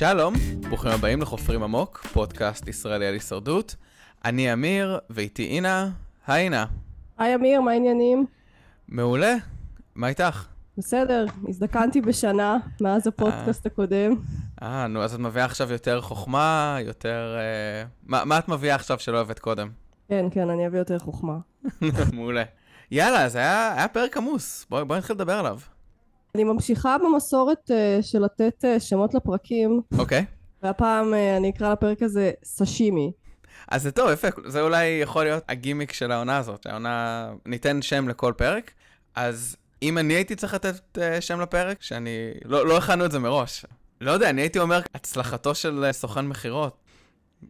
שלום, ברוכים הבאים לחופרים עמוק, פודקאסט ישראלי על הישרדות. אני אמיר, ואיתי אינה. היי אינה. היי אמיר, מה העניינים? מעולה, מה איתך? בסדר, הזדקנתי בשנה מאז הפודקאסט הקודם. אה, נו, אז את מביאה עכשיו יותר חוכמה, יותר... אה, מה, מה את מביאה עכשיו שלא אוהבת קודם? כן, כן, אני אביא יותר חוכמה. מעולה. יאללה, זה היה, היה פרק עמוס, בואי בוא נתחיל לדבר עליו. אני ממשיכה במסורת uh, של לתת uh, שמות לפרקים, אוקיי. והפעם uh, אני אקרא לפרק הזה סשימי. אז זה טוב, יפה, זה אולי יכול להיות הגימיק של העונה הזאת, העונה... ניתן שם לכל פרק, אז אם אני הייתי צריך לתת שם לפרק, שאני... לא, לא הכנו את זה מראש. לא יודע, אני הייתי אומר, הצלחתו של סוכן מכירות.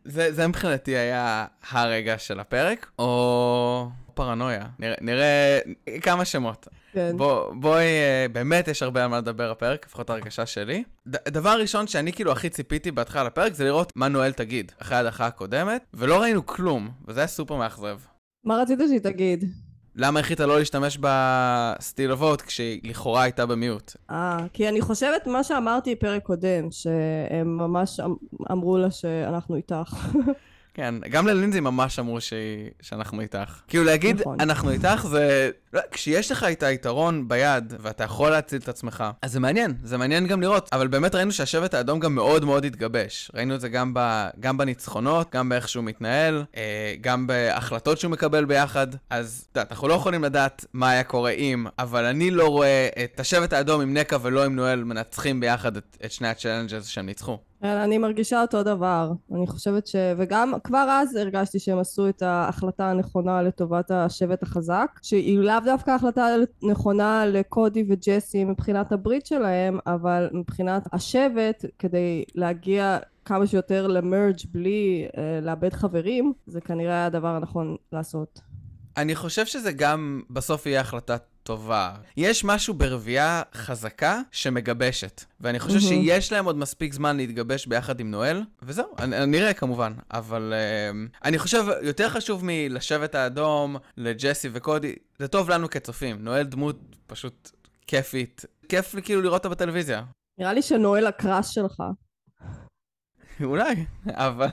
זה, זה מבחינתי היה הרגע של הפרק, או פרנויה. נראה, נראה כמה שמות. כן. בוא, בואי, אה, באמת יש הרבה על מה לדבר הפרק, לפחות הרגשה שלי. ד- דבר ראשון שאני כאילו הכי ציפיתי בהתחלה לפרק, זה לראות מה נואל תגיד, אחרי ההדחה הקודמת, ולא ראינו כלום, וזה היה סופר מאכזב. מה רצית שהיא תגיד? למה החליטה לא להשתמש בסטיל אבות כשהיא לכאורה הייתה במיעוט? אה, כי אני חושבת מה שאמרתי פרק קודם, שהם ממש אמ- אמרו לה שאנחנו איתך. כן, גם ללינזי ממש אמרו שהיא, שאנחנו איתך. כאילו להגיד, נכון. אנחנו איתך זה... לא, כשיש לך את היתרון ביד, ואתה יכול להציל את עצמך, אז זה מעניין, זה מעניין גם לראות. אבל באמת ראינו שהשבט האדום גם מאוד מאוד התגבש. ראינו את זה גם, ב, גם בניצחונות, גם באיך שהוא מתנהל, אה, גם בהחלטות שהוא מקבל ביחד. אז את יודעת, אנחנו לא יכולים לדעת מה היה קורה אם, אבל אני לא רואה את השבט האדום עם נקה ולא עם נואל מנצחים ביחד את, את שני ה challenges שהם ניצחו. אני מרגישה אותו דבר. אני חושבת ש... וגם כבר אז הרגשתי שהם עשו את ההחלטה הנכונה לטובת השבט החזק, שהיא לאו דווקא החלטה נכונה לקודי וג'סי מבחינת הברית שלהם, אבל מבחינת השבט, כדי להגיע כמה שיותר למרג' בלי אה, לאבד חברים, זה כנראה הדבר הנכון לעשות. אני חושב שזה גם בסוף יהיה החלטה טובה. יש משהו ברבייה חזקה שמגבשת, ואני חושב מהמם. שיש להם עוד מספיק זמן להתגבש ביחד עם נואל, וזהו, אני, אני נראה כמובן, אבל uh, אני חושב יותר חשוב מלשבת האדום, לג'סי וקודי, זה טוב לנו כצופים. נואל דמות פשוט כיפית, כיף לי כאילו לראות אותה בטלוויזיה. נראה לי שנואל הקראש שלך. אולי, אבל...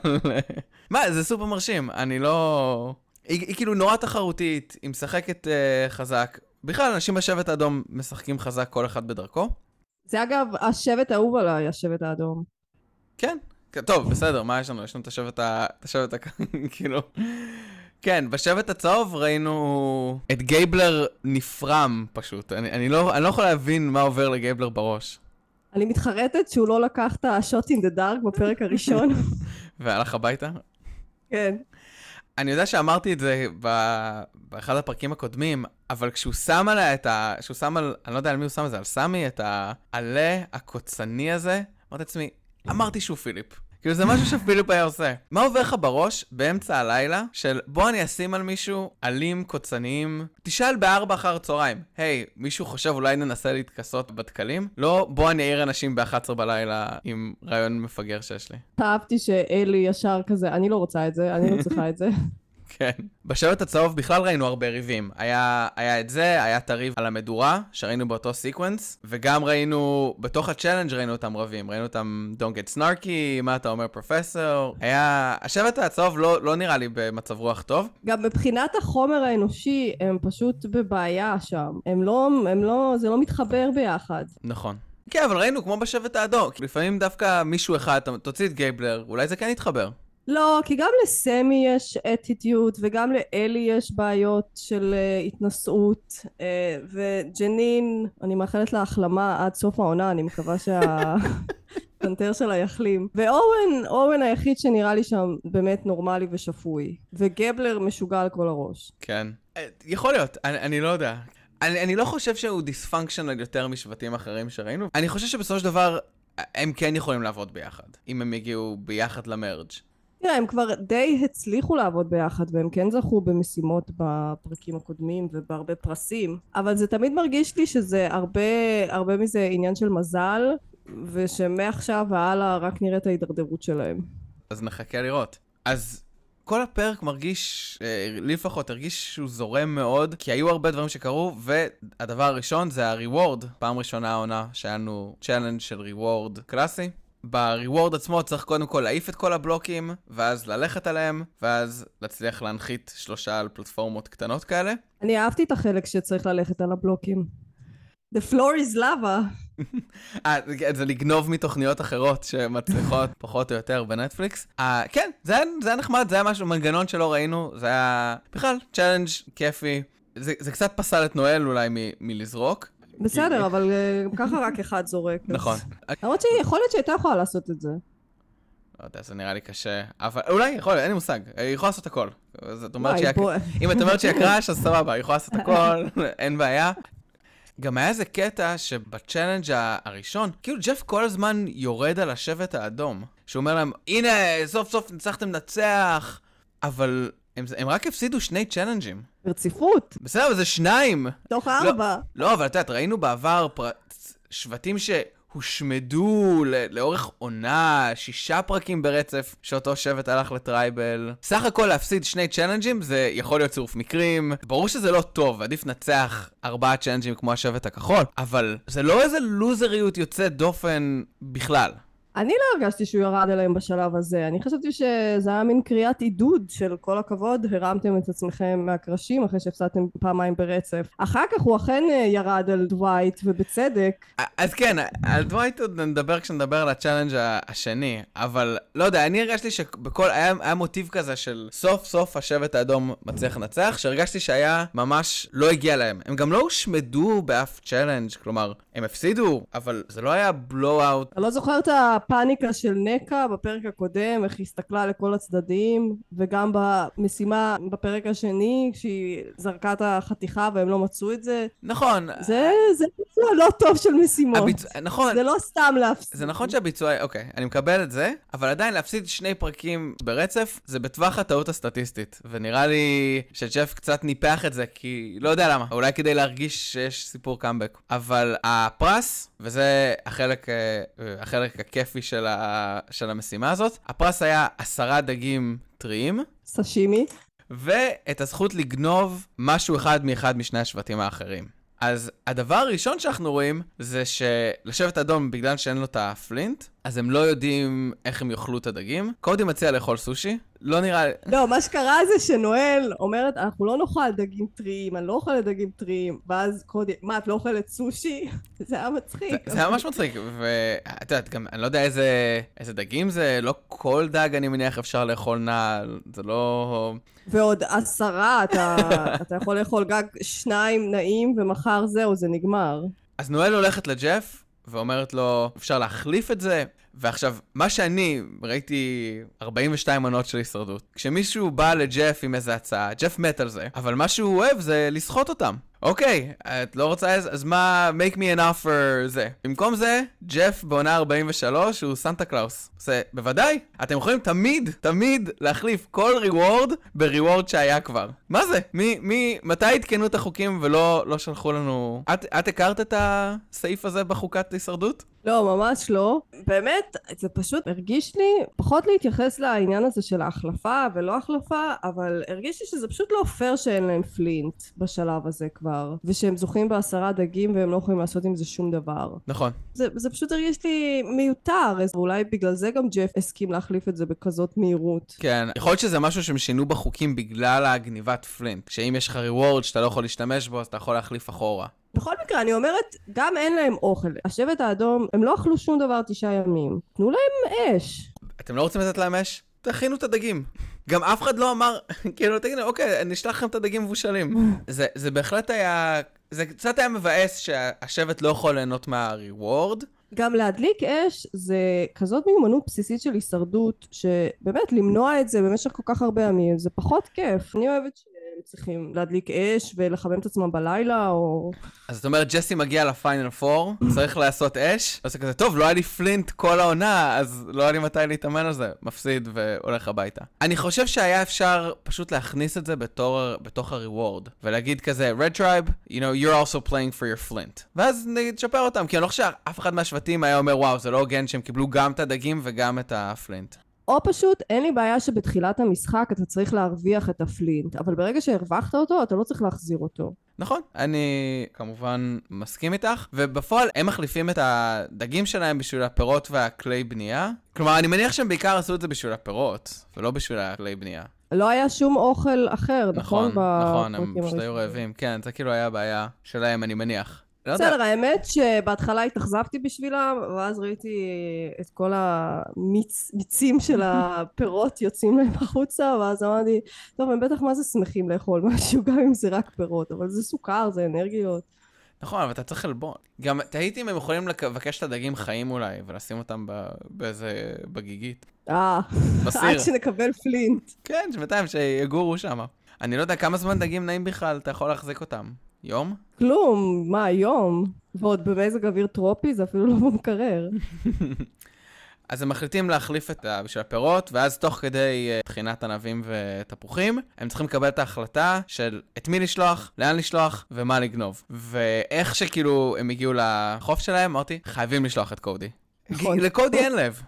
מה, זה סופר מרשים, אני לא... היא, היא כאילו נורא תחרותית, היא משחקת uh, חזק. בכלל, אנשים בשבט האדום משחקים חזק כל אחד בדרכו. זה אגב השבט האהוב עליי, השבט האדום. כן, טוב, בסדר, מה יש לנו? יש לנו את השבט ה... את השבט ה... כאילו... כן, בשבט הצהוב ראינו את גייבלר נפרם פשוט. אני, אני, לא, אני לא יכול להבין מה עובר לגייבלר בראש. אני מתחרטת שהוא לא לקח את ה shot in the dark בפרק הראשון. והלך הביתה. כן. אני יודע שאמרתי את זה ב... באחד הפרקים הקודמים, אבל כשהוא שם עליה את ה... כשהוא שם על... אני לא יודע על מי הוא שם את זה, על סמי, את העלה הקוצני הזה, אמרתי לעצמי, אמרתי שהוא פיליפ. כאילו זה משהו שפיליפ היה עושה. מה עובר לך בראש באמצע הלילה של בוא אני אשים על מישהו עלים קוצניים, תשאל בארבע אחר הצהריים, היי, מישהו חושב אולי ננסה להתכסות בדקלים? לא, בוא אני אעיר אנשים ב-11 בלילה עם רעיון מפגר שיש לי. אהבתי שאלי ישר כזה, אני לא רוצה את זה, אני לא צריכה את זה. כן. בשבט הצהוב בכלל ראינו הרבה ריבים. היה, היה את זה, היה את הריב על המדורה, שראינו באותו sequence, וגם ראינו, בתוך ה challenge ראינו אותם רבים. ראינו אותם Don't get snarky, מה אתה אומר פרופסור. היה... השבט הצהוב לא, לא נראה לי במצב רוח טוב. גם מבחינת החומר האנושי, הם פשוט בבעיה שם. הם לא, הם לא, זה לא מתחבר ביחד. נכון. כן, אבל ראינו כמו בשבט האדום. לפעמים דווקא מישהו אחד, תוציא את גייבלר, אולי זה כן יתחבר. לא, כי גם לסמי יש אטיטיוד, וגם לאלי יש בעיות של uh, התנשאות, uh, וג'נין, אני מאחלת לה החלמה עד סוף העונה, אני מקווה שהפנתר שלה יחלים. ואורן, אורן היחיד שנראה לי שם באמת נורמלי ושפוי. וגבלר משוגע על כל הראש. כן. אה, יכול להיות, אני, אני לא יודע. אני, אני לא חושב שהוא דיספונקשיונל יותר משבטים אחרים שראינו. אני חושב שבסופו של דבר, הם כן יכולים לעבוד ביחד, אם הם יגיעו ביחד למרג'. תראה, הם כבר די הצליחו לעבוד ביחד, והם כן זכו במשימות בפרקים הקודמים ובהרבה פרסים, אבל זה תמיד מרגיש לי שזה הרבה, הרבה מזה עניין של מזל, ושמעכשיו והלאה רק נראה את ההידרדרות שלהם. אז נחכה לראות. אז כל הפרק מרגיש, אה, לי לפחות, הרגיש שהוא זורם מאוד, כי היו הרבה דברים שקרו, והדבר הראשון זה ה-reward. פעם ראשונה העונה שהיה לנו challenge של reward קלאסי. ב reward עצמו צריך קודם כל להעיף את כל הבלוקים, ואז ללכת עליהם, ואז להצליח להנחית שלושה על פלטפורמות קטנות כאלה. אני אהבתי את החלק שצריך ללכת על הבלוקים. The floor is lava. אה, זה- לגנוב מתוכניות אחרות שמצליחות פחות או יותר בנטפליקס. אה, כן, זה היה, זה היה נחמד, זה היה משהו, מנגנון שלא ראינו, זה היה בכלל challenge כיפי. זה, זה קצת פסל את נואל אולי מ, מלזרוק. בסדר, אבל אה, ככה רק אחד זורק. נכון. למרות שיכול להיות שהייתה יכולה לעשות את זה. לא יודע, זה נראה לי קשה, אבל אולי, יכול אין לי מושג. היא יכולה לעשות הכל. זאת אומרת שהיא... אם את אומרת שהיא ה crush, אז סבבה, היא יכולה לעשות הכל, אין בעיה. גם היה איזה קטע שב challenge הראשון, כאילו ג'ף כל הזמן יורד על השבט האדום. שהוא אומר להם, הנה, סוף סוף ניצחתם לנצח, אבל הם, הם רק הפסידו שני challenge ים. ברציפות, בסדר, אבל זה שניים. תוך ארבע. לא, אבל את יודעת, ראינו בעבר פר... שבטים שהושמדו. לאורך עונה, שישה פרקים ברצף, שאותו שבט הלך ל tribal. סך הכל להפסיד שני challenge ים זה יכול להיות צירוף מקרים. ברור שזה לא טוב, עדיף לנצח ארבעה challenge ים כמו השבט הכחול, אבל זה לא איזה לוזריות יוצאת דופן בכלל. אני לא הרגשתי שהוא ירד אליהם בשלב הזה, אני חשבתי שזה היה מין קריאת עידוד של כל הכבוד, הרמתם את עצמכם מהקרשים אחרי שהפסדתם פעמיים ברצף. אחר כך הוא אכן אה, ירד על דווייט, ובצדק. אז כן, על דווייט עוד נדבר כשנדבר על ה challenge השני, אבל לא יודע, אני הרגשתי שבכל, היה, היה מוטיב כזה של סוף סוף השבט האדום מצליח לנצח, שהרגשתי שהיה ממש לא הגיע להם. הם גם לא הושמדו באף challenge, כלומר, הם הפסידו, אבל זה לא היה בלואו-אוט. אתה לא זוכר את הפאניקה של נקה בפרק הקודם, איך היא הסתכלה לכל הצדדים, וגם במשימה בפרק השני, כשהיא זרקה את החתיכה והם לא מצאו את זה. נכון, זה, זה ביצוע לא טוב של משימות. הביצ... נכון, זה לא סתם להפסיד. זה נכון שהביצוע, אוקיי, אני מקבל את זה, אבל עדיין להפסיד שני פרקים ברצף, זה בטווח הטעות הסטטיסטית. ונראה לי שג'ף קצת ניפח את זה, כי לא יודע למה, אולי כדי להרגיש שיש סיפור קאמבק. אבל הפרס, וזה החלק, אה, החלק הכיפי של, ה, של המשימה הזאת, הפרס היה עשרה דגים טריים, סשימי. ואת הזכות לגנוב משהו אחד מאחד משני השבטים האחרים. אז הדבר הראשון שאנחנו רואים זה שלשבט האדום, בגלל שאין לו את ה flint, אז הם לא יודעים איך הם יאכלו את הדגים. קודי מציע לאכול סושי, לא נראה... לא, מה שקרה זה שנואל אומרת, אנחנו לא נאכל דגים טריים, אני לא אוכלת דגים טריים, ואז קודי, מה, את לא אוכלת סושי? זה היה מצחיק. זה, זה היה ממש מצחיק, ואת יודעת, גם אני לא יודע איזה, איזה דגים זה, לא כל דג אני מניח אפשר לאכול נעל, זה לא... ועוד עשרה, אתה, אתה יכול לאכול גג שניים נעים, ומחר זהו, זה נגמר. אז נואל הולכת לג'ף, ואומרת לו, אפשר להחליף את זה? ועכשיו, מה שאני ראיתי 42 מנות של הישרדות. כשמישהו בא לג'ף עם איזה הצעה, ג'ף מת על זה, אבל מה שהוא אוהב זה לסחוט אותם. אוקיי, את לא רוצה אז, אז מה, make me an offer זה. במקום זה, ג'ף בעונה 43 הוא סנטה קלאוס. זה, בוודאי, אתם יכולים תמיד, תמיד להחליף כל reward ב reward שהיה כבר. מה זה? מי, מי, מתי עדכנו את החוקים ולא לא שלחו לנו... את, את הכרת את הסעיף הזה בחוקת הישרדות? לא, ממש לא. באמת, זה פשוט הרגיש לי, פחות להתייחס לעניין הזה של ההחלפה ולא החלפה, אבל הרגיש לי שזה פשוט לא פייר שאין להם flint בשלב הזה כבר, ושהם זוכים בעשרה דגים והם לא יכולים לעשות עם זה שום דבר. נכון. זה, זה פשוט הרגיש לי מיותר, אז אולי בגלל זה גם ג'ף הסכים להחליף את זה בכזאת מהירות. כן, יכול להיות שזה משהו שהם שינו בחוקים בגלל הגניבת פלינט. שאם יש לך ריוורד שאתה לא יכול להשתמש בו, אז אתה יכול להחליף אחורה. בכל מקרה, אני אומרת, גם אין להם אוכל. השבט האדום, הם לא אכלו שום דבר תשעה ימים. תנו להם אש. אתם לא רוצים לתת להם אש? תכינו את הדגים. גם אף אחד לא אמר, כאילו, תגידו, אוקיי, אני אשלח לכם את הדגים מבושלים. זה, זה בהחלט היה, זה קצת היה מבאס שהשבט לא יכול ליהנות מהריוורד. גם להדליק אש זה כזאת מיומנות בסיסית של הישרדות, שבאמת למנוע את זה במשך כל כך הרבה ימים זה פחות כיף. אני אוהבת שהם צריכים להדליק אש ולחמם את עצמם בלילה, או... אז את אומרת, ג'סי מגיע לפיינל 4, צריך לעשות אש, זה כזה, טוב, לא היה לי פלינט כל העונה, אז לא היה לי מתי להתאמן על זה, מפסיד והולך הביתה. אני חושב שהיה אפשר פשוט להכניס את זה בתור, בתוך הריוורד, ולהגיד כזה, Red Tribe, you know, you're also playing for your flint. ואז נגיד, תשפר אותם, כי אני לא חושב שאף אחד מהשבטים היה אומר, וואו, זה לא הוגן שהם קיבלו גם את הדגים וגם את הפלינט. או פשוט, אין לי בעיה שבתחילת המשחק אתה צריך להרוויח את הפלינט, אבל ברגע שהרווחת אותו, אתה לא צריך להחזיר אותו. נכון, אני כמובן מסכים איתך, ובפועל הם מחליפים את הדגים שלהם בשביל הפירות והכלי בנייה. כלומר, אני מניח שהם בעיקר עשו את זה בשביל הפירות, ולא בשביל הכלי בנייה. לא היה שום אוכל אחר, נכון? נכון, נכון, הם פשוט היו. רעבים. כן, זה כאילו היה הבעיה שלהם, אני מניח. לא יודע, בסדר, האמת שבהתחלה התאכזבתי בשבילם, ואז ראיתי את כל המיצים של הפירות יוצאים להם החוצה, ואז אמרתי, טוב, הם בטח מה זה שמחים לאכול משהו, גם אם זה רק פירות, אבל זה סוכר, זה אנרגיות. נכון, אבל אתה צריך עלבון. גם תהיתי אם הם יכולים לבקש את הדגים חיים אולי, ולשים אותם ב- באיזה... בגיגית. אה. עד שנקבל פלינט. כן, שבינתיים שיגורו שם. אני לא יודע כמה זמן דגים נעים בכלל, אתה יכול להחזיק אותם. יום? כלום, מה, היום? ועוד במזג אוויר טרופי, זה אפילו לא במקרר. אז הם מחליטים להחליף את ה... בשביל הפירות, ואז תוך כדי אה, טחינת ענבים ותפוחים, הם צריכים לקבל את ההחלטה של את מי לשלוח, לאן לשלוח ומה לגנוב. ואיך שכאילו הם הגיעו לחוף שלהם, אמרתי, חייבים לשלוח את קודי. נכון. לקודי אין לב.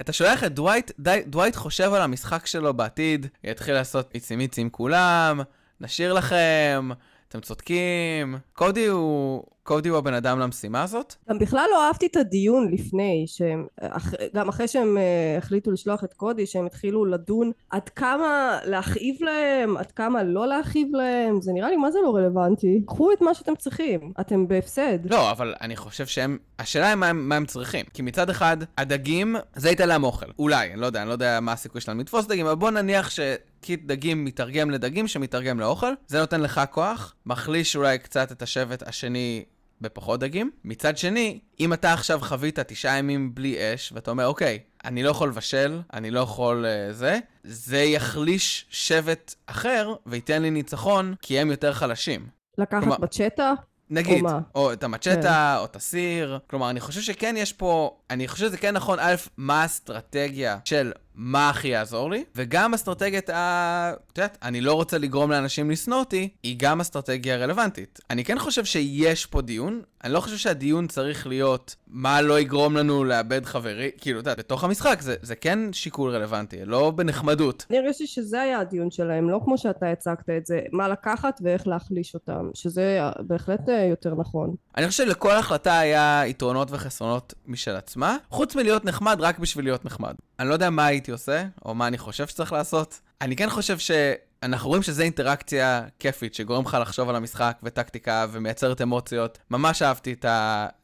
אתה שולח את דווייט, די, דווייט חושב על המשחק שלו בעתיד, יתחיל לעשות מיצי עם כולם, נשאיר לכם, אתם צודקים. קודי הוא, קודי הוא הבן אדם למשימה הזאת. גם בכלל לא אהבתי את הדיון לפני, שהם, אח, גם אחרי שהם אה, החליטו לשלוח את קודי, שהם התחילו לדון עד כמה להכאיב להם, עד כמה לא להכאיב להם, זה נראה לי מה זה לא רלוונטי. קחו את מה שאתם צריכים, אתם בהפסד. לא, אבל אני חושב שהם... השאלה היא מה מה הם צריכים. כי מצד אחד, הדגים, זה ייתן להם אוכל. אולי, אני לא יודע, אני לא יודע מה הסיכוי שלהם לתפוס דגים, אבל בוא נניח שקיט דגים מתרגם לדגים שמתרגם לאוכל. זה נותן לך כוח, מחליש אולי קצת את השבט השני בפחות דגים. מצד שני, אם אתה עכשיו חווית תשעה ימים בלי אש, ואתה אומר, אוקיי, אני לא יכול לבשל, אני לא יכול uh, זה, זה יחליש שבט אחר וייתן לי ניצחון, כי הם יותר חלשים. לקחת כלומר- בצ'טה, נגיד, או? או את המצ'טה, או את הסיר. כלומר, אני חושב שכן יש פה, אני חושב שזה כן נכון, א', מה האסטרטגיה של מה הכי יעזור לי, וגם אסטרטגיית ה... את יודעת, אני לא רוצה לגרום לאנשים לשנוא אותי, היא גם אסטרטגיה רלוונטית. אני כן חושב שיש פה דיון, אני לא חושב שהדיון צריך להיות מה לא יגרום לנו לאבד חברי, כאילו, את יודעת, בתוך המשחק זה, זה כן שיקול רלוונטי, לא בנחמדות. אני הרגשתי שזה היה הדיון שלהם, לא כמו שאתה הצגת את זה, מה לקחת ואיך להחליש אותם, שזה בהחלט אה, יותר נכון. אני חושב שלכל החלטה היה יתרונות וחסרונות משל עצמה, חוץ מלהיות נחמד רק בשביל להיות נחמד. אני לא יודע מה הייתי עושה, או מה אני חושב שצריך לעשות. אני כן חושב שאנחנו רואים שזו אינטראקציה כיפית, שגורם לך לחשוב על המשחק וטקטיקה ומייצרת אמוציות. ממש אהבתי את,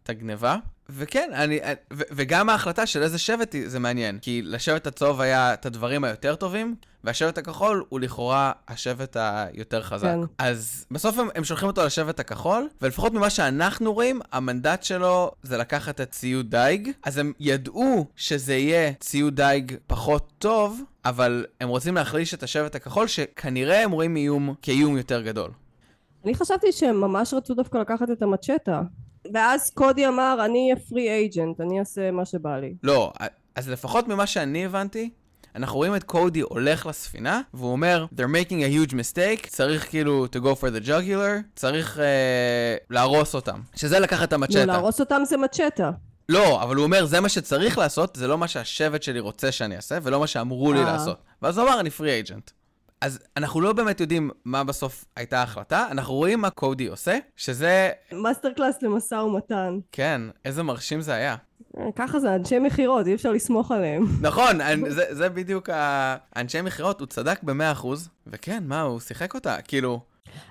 הגניבה. וכן, אני, ו, וגם ההחלטה של איזה שבט זה מעניין, כי לשבט הצהוב היה את הדברים היותר טובים, והשבט הכחול הוא לכאורה השבט היותר חזק. כן. אז בסוף הם, הם שולחים אותו לשבט הכחול, ולפחות ממה שאנחנו רואים, המנדט שלו זה לקחת את ציוד דייג, אז הם ידעו שזה יהיה ציוד דייג פחות טוב, אבל הם רוצים להחליש את השבט הכחול, שכנראה הם רואים איום כאיום יותר גדול. אני חשבתי שהם ממש רצו דווקא לקחת את המצ'טה. ואז קודי אמר, אני אהיה פרי אייג'נט, אני אעשה מה שבא לי. לא, אז לפחות ממה שאני הבנתי, אנחנו רואים את קודי הולך לספינה, והוא אומר, they're making a huge mistake, צריך כאילו to go for the jugular, צריך uh, להרוס אותם. שזה לקחת את המצ'טה. להרוס אותם זה מצ'טה. לא, אבל הוא אומר, זה מה שצריך לעשות, זה לא מה שהשבט שלי רוצה שאני אעשה, ולא מה שאמרו לי אה. לעשות. ואז הוא אמר, אני פרי אייג'נט. אז אנחנו לא באמת יודעים מה בסוף הייתה ההחלטה, אנחנו רואים מה קודי עושה, שזה, master class למשא ומתן. כן, איזה מרשים זה היה. אה, ככה זה, אנשי מכירות, אי אפשר לסמוך עליהם. נכון, זה, זה בדיוק ה... אנשי מכירות, הוא צדק ב-100%, וכן, מה, הוא שיחק אותה, כאילו...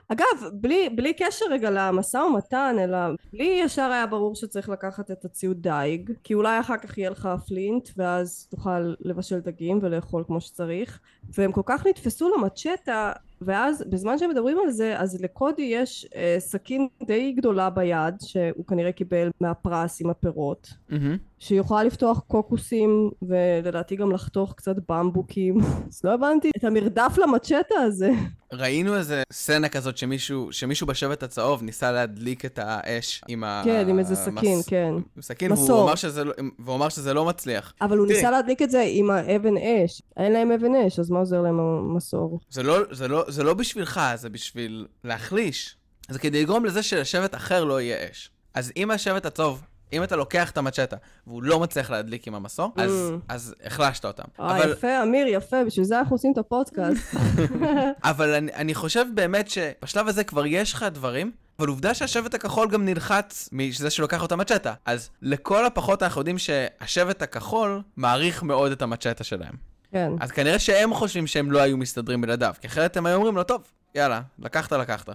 אגב, בלי, בלי קשר רגע למשא ומתן, אלא לי ישר היה ברור שצריך לקחת את הציוד דייג, כי אולי אחר כך יהיה לך flint, ואז תוכל לבשל דגים ולאכול כמו שצריך, והם כל כך נתפסו למצ'טה, ואז בזמן שהם מדברים על זה, אז לקודי יש אה, סכין די גדולה ביד, שהוא כנראה קיבל מהפרס עם הפירות. מהמם. שהיא יכולה לפתוח קוקוסים ולדעתי גם לחתוך קצת במבוקים אז לא הבנתי את המרדף למצ'טה הזה ראינו איזה סצנה כזאת שמישהו, שמישהו בשבט הצהוב ניסה להדליק את האש עם ה... כן עם איזה סכין המס- כן סכין, מסור. והוא אמר, שזה, לא- והוא אמר שזה לא מצליח. אבל הוא תראי. ניסה להדליק את זה עם האבן אש אין להם אבן אש אז מה עוזר להם המסור זה לא, זה, לא, זה לא בשבילך, זה בשביל להחליש. זה כדי לגרום לזה שלשבט אחר לא יהיה אש. אז אם השבט הצהוב אם אתה לוקח את המצ'טה והוא לא מצליח להדליק עם המסור, אז, Mm. אז החלשת אותם. אה, אבל, יפה, אמיר, יפה, בשביל זה אנחנו עושים את הפודקאסט. אבל אני, אני חושב באמת שבשלב הזה כבר יש לך דברים, אבל עובדה שהשבט הכחול גם נלחץ מזה שלוקח אותה מצ'טה. אז לכל הפחות אנחנו יודעים שהשבט הכחול מעריך מאוד את המצ'טה שלהם. כן. אז כנראה שהם חושבים שהם לא היו מסתדרים בלעדיו, כי אחרת הם היו אומרים לו, טוב, יאללה, לקחת, לקחת.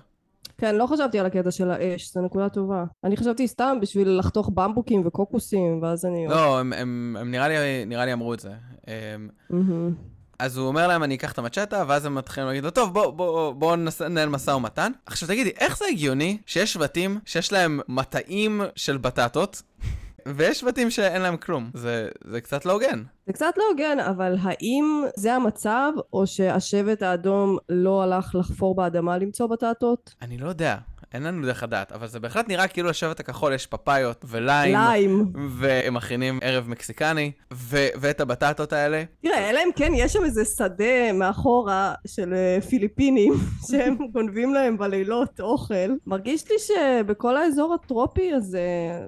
כן, לא חשבתי על הקטע של האש, זו נקודה טובה. אני חשבתי סתם בשביל לחתוך במבוקים וקוקוסים, ואז אני... לא, הם, הם, הם נראה, לי, נראה לי אמרו את זה. הם, מהמם. אז הוא אומר להם, אני אקח את המצ'טה, ואז הם מתחילים להגיד לו, טוב, בוא, בוא, בוא ננהל משא ומתן. עכשיו תגידי, איך זה הגיוני שיש שבטים שיש להם מטעים של בטטות, ויש שבטים שאין להם כלום? זה, זה קצת לא הוגן. זה קצת לא הוגן, אבל האם זה המצב, או שהשבט האדום לא הלך לחפור באדמה למצוא בטטות? אני לא יודע, אין לנו דרך לדעת, אבל זה בהחלט נראה כאילו לשבט הכחול יש פפאיות וליים, ליים. והם מכינים ערב מקסיקני, ו- ואת הבטטות האלה. תראה, אלא אם כן יש שם איזה שדה מאחורה של אה, פיליפינים שהם גונבים להם בלילות אוכל. מרגיש לי שבכל האזור הטרופי הזה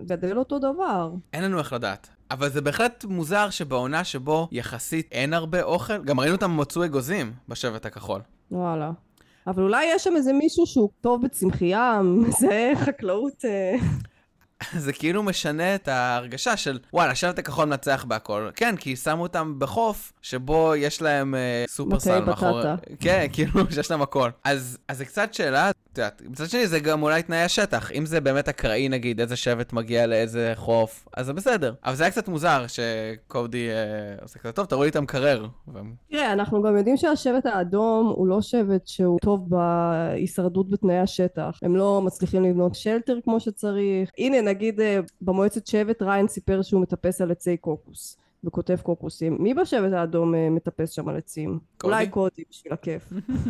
גדל אותו דבר. אין לנו איך לדעת. אבל זה בהחלט מוזר שבעונה שבו יחסית אין הרבה אוכל, גם ראינו אותם מצאו אגוזים בשבט הכחול. וואלה. אבל אולי יש שם איזה מישהו שהוא טוב בצמחייה, זה חקלאות... זה כאילו משנה את ההרגשה של, וואלה, השבט הכחול מנצח בהכל. כן, כי שמו אותם בחוף שבו יש להם אה, סופרסל בטטה. כן, כאילו שיש להם הכל. אז, אז זה קצת שאלה, את יודעת, מצד שני זה גם אולי תנאי השטח. אם זה באמת אקראי נגיד, איזה שבט מגיע לאיזה חוף, אז זה בסדר. אבל זה היה קצת מוזר שקודי אה, עושה כזה, טוב, תראו לי את המקרר. תראה, אנחנו גם יודעים שהשבט האדום הוא לא שבט שהוא טוב בהישרדות בתנאי השטח. הם לא מצליחים לבנות שלטר כמו שצריך. הנה, נגיד אה, במועצת שבט ריין סיפר שהוא מטפס על עצי קוקוס. וכותב קוקוסים. מי בשבט האדום אה, מטפס שם על עצים? קודי? אולי קודי בשביל הכיף.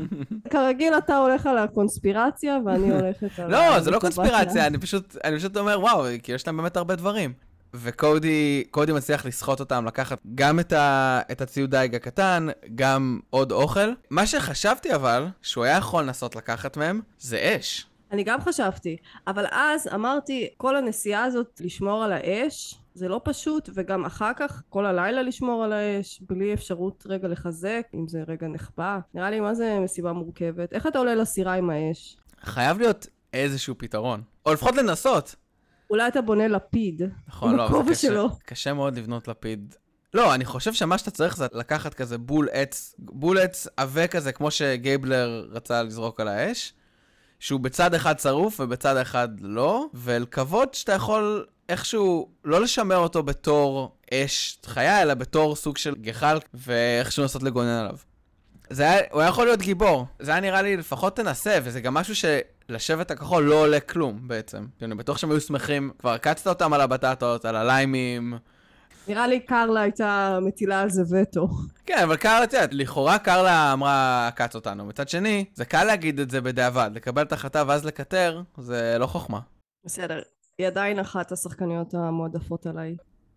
כרגיל אתה הולך על הקונספירציה ואני הולכת על... לא, זה לא. קונספירציה, אני פשוט, אני פשוט אומר, וואו, כי יש להם באמת הרבה דברים. וקודי, קודי מצליח לסחוט אותם, לקחת גם את, ה, את הציוד דייג הקטן, גם עוד אוכל. מה שחשבתי אבל, שהוא היה יכול לנסות לקחת מהם, זה אש. אני גם חשבתי, אבל אז אמרתי, כל הנסיעה הזאת לשמור על האש, זה לא פשוט, וגם אחר כך כל הלילה לשמור על האש, בלי אפשרות רגע לחזק, אם זה רגע נחבא. נראה לי מה זה מסיבה מורכבת. איך אתה עולה לסירה עם האש? חייב להיות איזשהו פתרון. או לפחות לנסות. אולי אתה בונה לפיד. נכון, לא, זה קשה, שלו. קשה מאוד לבנות לפיד. לא, אני חושב שמה שאתה צריך זה לקחת כזה בול עץ, בול עץ עבה כזה, כמו שגייבלר רצה לזרוק על האש, שהוא בצד אחד שרוף ובצד אחד לא, ולקוות שאתה יכול איכשהו לא לשמר אותו בתור אש חיה, אלא בתור סוג של גחל, ואיכשהו לנסות לגונן עליו. זה היה, הוא היה יכול להיות גיבור. זה היה נראה לי לפחות תנסה, וזה גם משהו שלשבט הכחול לא עולה כלום בעצם. אני בטוח שהם היו שמחים, כבר עקצת אותם על הבטטות, על הליימים. נראה לי קרלה הייתה מטילה על זה וטו. כן, אבל קרלה, את יודעת, לכאורה קרלה אמרה עקץ אותנו. מצד שני, זה קל להגיד את זה בדיעבד. לקבל את ההחלטה ואז לקטר, זה לא חוכמה. בסדר. היא עדיין אחת השחקניות המועדפות עליי.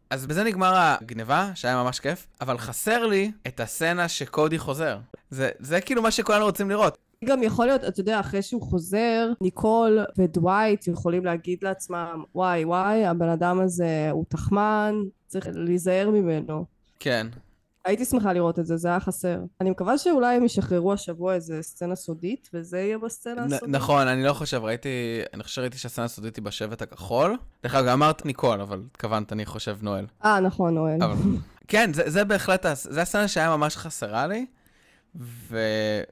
אז בזה נגמר הגניבה, שהיה ממש כיף, אבל חסר לי את הסצנה שקודי חוזר. זה, זה כאילו מה שכולנו רוצים לראות. גם יכול להיות, אתה יודע, אחרי שהוא חוזר, ניקול ודווייט יכולים להגיד לעצמם, וואי וואי, הבן אדם הזה הוא תחמן, צריך להיזהר ממנו. כן. הייתי שמחה לראות את זה, זה היה חסר. אני מקווה שאולי הם ישחררו השבוע איזה סצנה סודית, וזה יהיה בסצנה הסודית. נכון, אני לא חושב, ראיתי, אני חושב שראיתי שהסצנה הסודית היא בשבט הכחול. דרך אגב, אמרת ניקול, אבל התכוונת, אני חושב נואל. אה, נכון, נואל. אבל... כן, זה, זה בהחלט, זה הסצנה שהיה ממש חסרה לי, ו...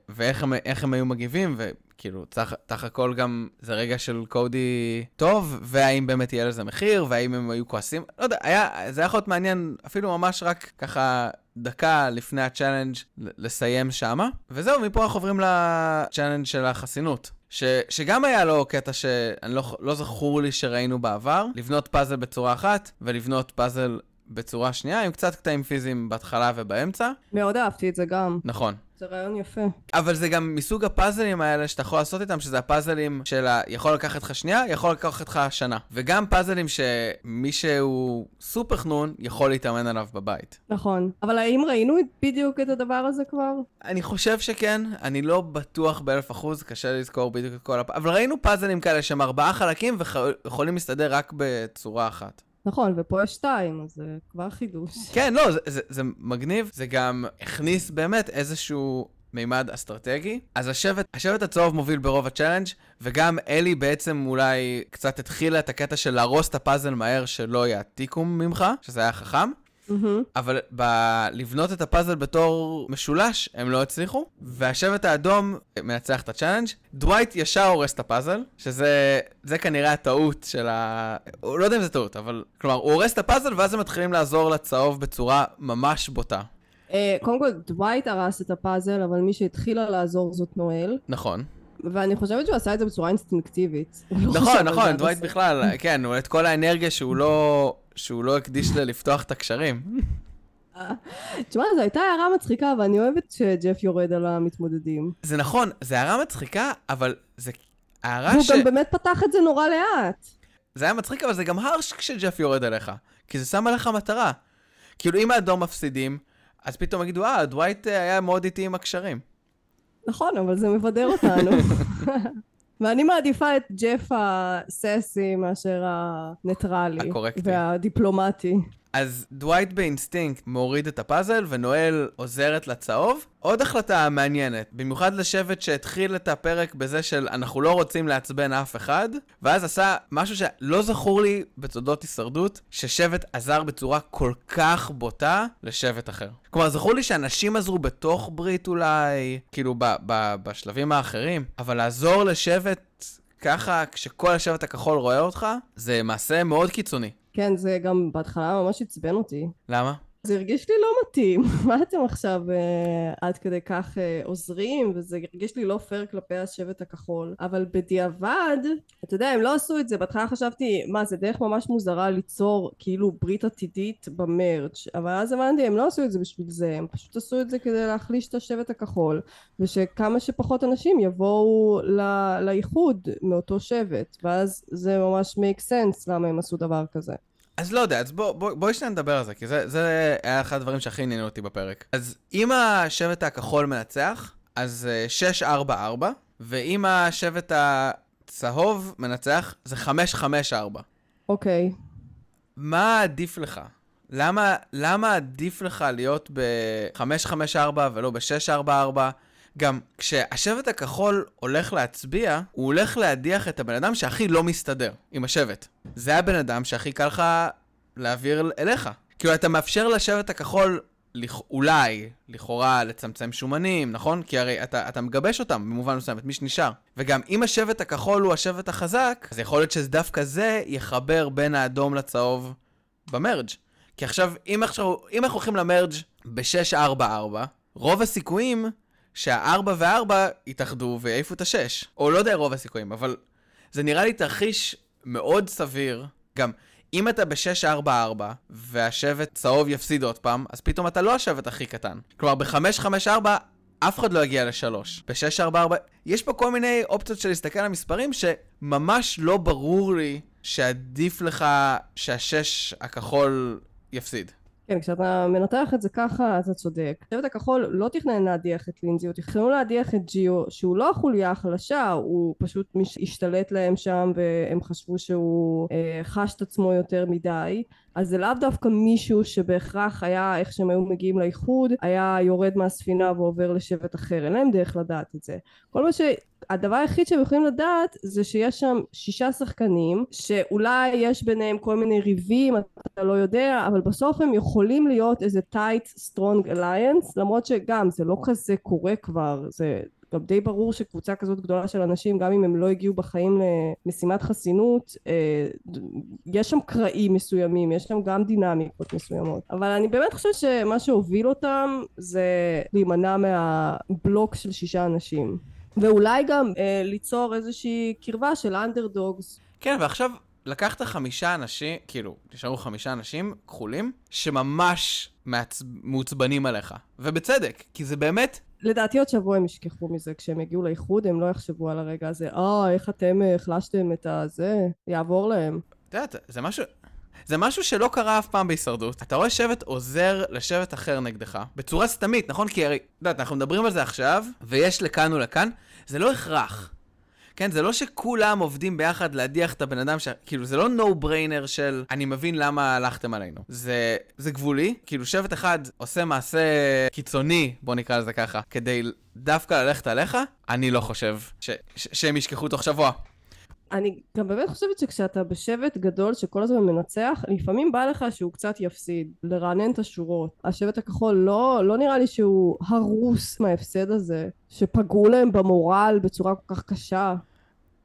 ואיך הם, הם היו מגיבים, וכאילו, סך הכל גם זה רגע של קודי טוב, והאם באמת יהיה לזה מחיר, והאם הם היו כועסים, לא יודע, היה, זה היה יכול להיות מעניין, אפילו ממש רק ככה דקה לפני ה challenge לסיים שמה, וזהו, מפה אנחנו עוברים ל challenge של החסינות. ש, שגם היה לו קטע שאני לא, לא זכור לי שראינו בעבר, לבנות פאזל בצורה אחת, ולבנות פאזל בצורה שנייה, עם קצת קטעים פיזיים בהתחלה ובאמצע. מאוד אהבתי את זה גם. נכון. זה רעיון יפה. אבל זה גם מסוג הפאזלים האלה שאתה יכול לעשות איתם, שזה הפאזלים של ה... יכול לקחת לך שנייה, יכול לקחת לך שנה. וגם פאזלים שמי שהוא סופר חנון יכול להתאמן עליו בבית. נכון. אבל האם ראינו את- בדיוק את הדבר הזה כבר? אני חושב שכן, אני לא בטוח באלף אחוז, קשה לזכור בדיוק את כל הפ... אבל ראינו פאזלים כאלה שהם ארבעה חלקים ויכולים להסתדר רק בצורה אחת. נכון, ופה יש שתיים, אז זה כבר חידוש. כן, לא, זה, זה, זה מגניב, זה גם הכניס באמת איזשהו מימד אסטרטגי. אז השבט, השבט הצהוב מוביל ברוב ה challenge, וגם אלי בעצם אולי קצת התחילה את הקטע של להרוס את הפאזל מהר שלא יעתיקו ממך, שזה היה חכם. מהמם. אבל ב- לבנות את הפאזל בתור משולש, הם לא הצליחו, והשבט האדום מנצח את ה challenge. דווייט ישר הורס את הפאזל, שזה זה כנראה הטעות של ה... הוא לא יודע אם זה טעות, אבל... כלומר, הוא הורס את הפאזל ואז הם מתחילים לעזור לצהוב בצורה ממש בוטה. אה, קודם כל, דווייט הרס את הפאזל, אבל מי שהתחילה לעזור זאת נואל, נכון. ואני חושבת שהוא עשה את זה בצורה אינסטינקטיבית. לא נכון, נכון, דווייט. בכלל, כן, הוא את כל האנרגיה שהוא לא... שהוא לא הקדיש ללפתוח את הקשרים. תשמע, זו הייתה הערה מצחיקה, ואני אוהבת שג'ף יורד על המתמודדים. זה נכון, זה הערה מצחיקה, אבל זה הערה והוא ש... גם באמת פתח את זה נורא לאט. זה היה מצחיק, אבל זה גם harsh כשג'ף יורד עליך. כי זה שם עליך מטרה. כאילו, אם האדום מפסידים, אז פתאום יגידו, אה, דווייט אה, היה מאוד איטי עם הקשרים. נכון, אבל זה מבדר אותנו. ואני מעדיפה את ג'ף הססי מאשר הניטרלי. הקורקטי. והדיפלומטי. אז דווייט באינסטינקט מוריד את הפאזל, ונואל עוזרת לצהוב. עוד החלטה מעניינת, במיוחד לשבט שהתחיל את הפרק בזה של אנחנו לא רוצים לעצבן אף אחד, ואז עשה משהו שלא זכור לי בתולדות הישרדות, ששבט עזר בצורה כל כך בוטה לשבט אחר. כלומר, זכור לי שאנשים עזרו בתוך ברית אולי, כאילו ב- ב- בשלבים האחרים, אבל לעזור לשבט ככה, כשכל השבט הכחול רואה אותך, זה מעשה מאוד קיצוני. כן, זה גם בהתחלה ממש עצבן אותי. למה? זה הרגיש לי לא מתאים. מה אתם עכשיו אה, עד כדי כך אה, עוזרים? וזה הרגיש לי לא פייר כלפי השבט הכחול. אבל בדיעבד, אתה יודע, הם לא עשו את זה. בהתחלה חשבתי, מה, זה דרך ממש מוזרה ליצור כאילו ברית עתידית במרץ'. אבל אז הבנתי, הם לא עשו את זה בשביל זה. הם פשוט עשו את זה כדי להחליש את השבט הכחול. ושכמה שפחות אנשים יבואו לאיחוד מאותו שבט. ואז זה ממש make sense למה הם עשו דבר כזה. אז לא יודע, אז בוא, בוא, בואי שניה נדבר על זה, כי זה, זה היה אחד הדברים שהכי עניינו אותי בפרק. אז אם השבט הכחול מנצח, אז אה, 6-4-4, ואם השבט הצהוב מנצח, זה 5-5-4. אוקיי. מה עדיף לך? למה, למה עדיף לך להיות ב-5-5-4 ולא ב-6-4-4? גם כשהשבט הכחול הולך להצביע, הוא הולך להדיח את הבן אדם שהכי לא מסתדר עם השבט. זה הבן אדם שהכי קל לך להעביר אליך. כאילו, אתה מאפשר לשבט הכחול לכ... אולי, לכאורה, לצמצם שומנים, נכון? כי הרי אתה, אתה מגבש אותם במובן מסוים, את מי שנשאר. וגם אם השבט הכחול הוא השבט החזק, אז יכול להיות שדווקא זה יחבר בין האדום לצהוב במרג'. כי עכשיו, אם, עכשיו, אם אנחנו הולכים למרג' ב-6-4-4, רוב הסיכויים שה-4 ו-4 יתאחדו ויעיפו את ה-6. או לא יודע רוב הסיכויים, אבל זה נראה לי תרחיש מאוד סביר. גם, אם אתה ב-6-4-4 והשבט צהוב יפסיד עוד פעם, אז פתאום אתה לא השבט הכי קטן. כלומר, ב-5-5-4 אף אחד לא יגיע ל-3. ב-6-4-4, יש פה כל מיני אופציות של להסתכל על המספרים שממש לא ברור לי שעדיף לך שהשש הכחול יפסיד. כן, כשאתה מנתח את זה ככה, אתה צודק. הצוות הכחול לא תכנן להדיח את לינזי, הוא תכננו להדיח את ג'יו, שהוא לא החוליה החלשה, הוא פשוט מי שהשתלט להם שם, והם חשבו שהוא אה, חש את עצמו יותר מדי. אז זה לאו דווקא מישהו שבהכרח היה, איך שהם היו מגיעים לאיחוד, היה יורד מהספינה ועובר לשבט אחר. אין להם דרך לדעת את זה. כל מה ש... הדבר היחיד שהם יכולים לדעת זה שיש שם שישה שחקנים שאולי יש ביניהם כל מיני ריבים אתה לא יודע אבל בסוף הם יכולים להיות איזה tight strong alliance למרות שגם זה לא כזה קורה כבר זה גם די ברור שקבוצה כזאת גדולה של אנשים גם אם הם לא הגיעו בחיים למשימת חסינות אה, יש שם קרעים מסוימים יש שם גם דינמיקות מסוימות אבל אני באמת חושבת שמה שהוביל אותם זה להימנע מהבלוק של שישה אנשים ואולי גם אה, ליצור איזושהי קרבה של אנדרדוגס. כן, ועכשיו לקחת חמישה אנשים, כאילו, נשארו חמישה אנשים כחולים, שממש מעצ... מעוצבנים עליך. ובצדק, כי זה באמת... לדעתי עוד שבוע הם ישכחו מזה, כשהם יגיעו לאיחוד הם לא יחשבו על הרגע הזה, אה, איך אתם אה, החלשתם את הזה, יעבור להם. את יודעת, זה משהו... זה משהו שלא קרה אף פעם בהישרדות. אתה רואה שבט עוזר לשבט אחר נגדך, בצורה סתמית, נכון? כי הרי, את יודעת, אנחנו מדברים על זה עכשיו, ויש לכאן ולכאן, זה לא הכרח. כן, זה לא שכולם עובדים ביחד להדיח את הבן אדם, ש... כאילו, זה לא no brainer של אני מבין למה הלכתם עלינו. זה, זה גבולי, כאילו שבט אחד עושה מעשה קיצוני, בוא נקרא לזה ככה, כדי דווקא ללכת עליך, אני לא חושב ש... ש... שהם ישכחו תוך שבוע. אני גם באמת חושבת שכשאתה בשבט גדול שכל הזמן מנצח, לפעמים בא לך שהוא קצת יפסיד, לרענן את השורות. השבט הכחול לא, לא נראה לי שהוא הרוס מההפסד הזה, שפגעו להם במורל בצורה כל כך קשה.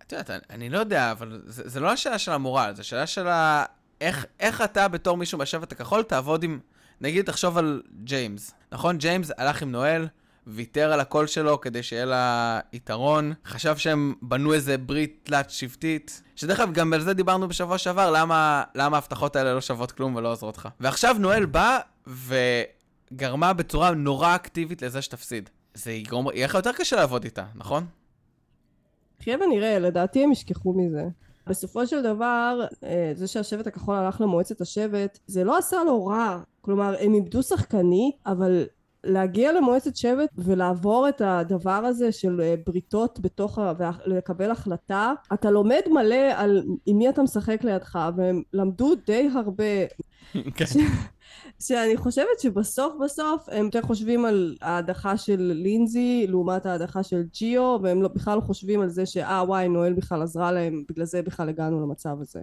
את יודעת, אני, אני לא יודע, אבל זה, זה לא השאלה של המורל, זה שאלה של ה... איך, איך אתה בתור מישהו בשבט הכחול תעבוד עם... נגיד, תחשוב על ג'יימס, נכון? ג'יימס הלך עם נואל, ויתר על הקול שלו כדי שיהיה לה יתרון, חשב שהם בנו איזה ברית תלת שבטית, שדרך אגב, גם על זה דיברנו בשבוע שעבר, למה, למה ההבטחות האלה לא שוות כלום ולא עוזרות לך. ועכשיו נואל בא וגרמה בצורה נורא אקטיבית לזה שתפסיד. זה יגרום, יהיה לך יותר קשה לעבוד איתה, נכון? נחיה ונראה, לדעתי הם ישכחו מזה. בסופו של דבר, אה, זה שהשבט הכחול הלך למועצת השבט, זה לא עשה לו רע. כלומר, הם איבדו שחקנית, אבל להגיע למועצת שבט ולעבור את הדבר הזה של אה, בריתות בתוך ה... ולקבל החלטה, אתה לומד מלא על עם מי אתה משחק לידך, והם למדו די הרבה. כן. ש... שאני חושבת שבסוף בסוף הם יותר חושבים על ההדחה של לינזי לעומת ההדחה של ג'יו והם לא, בכלל לא חושבים על זה שאה וואי נואל בכלל עזרה להם בגלל זה בכלל הגענו למצב הזה.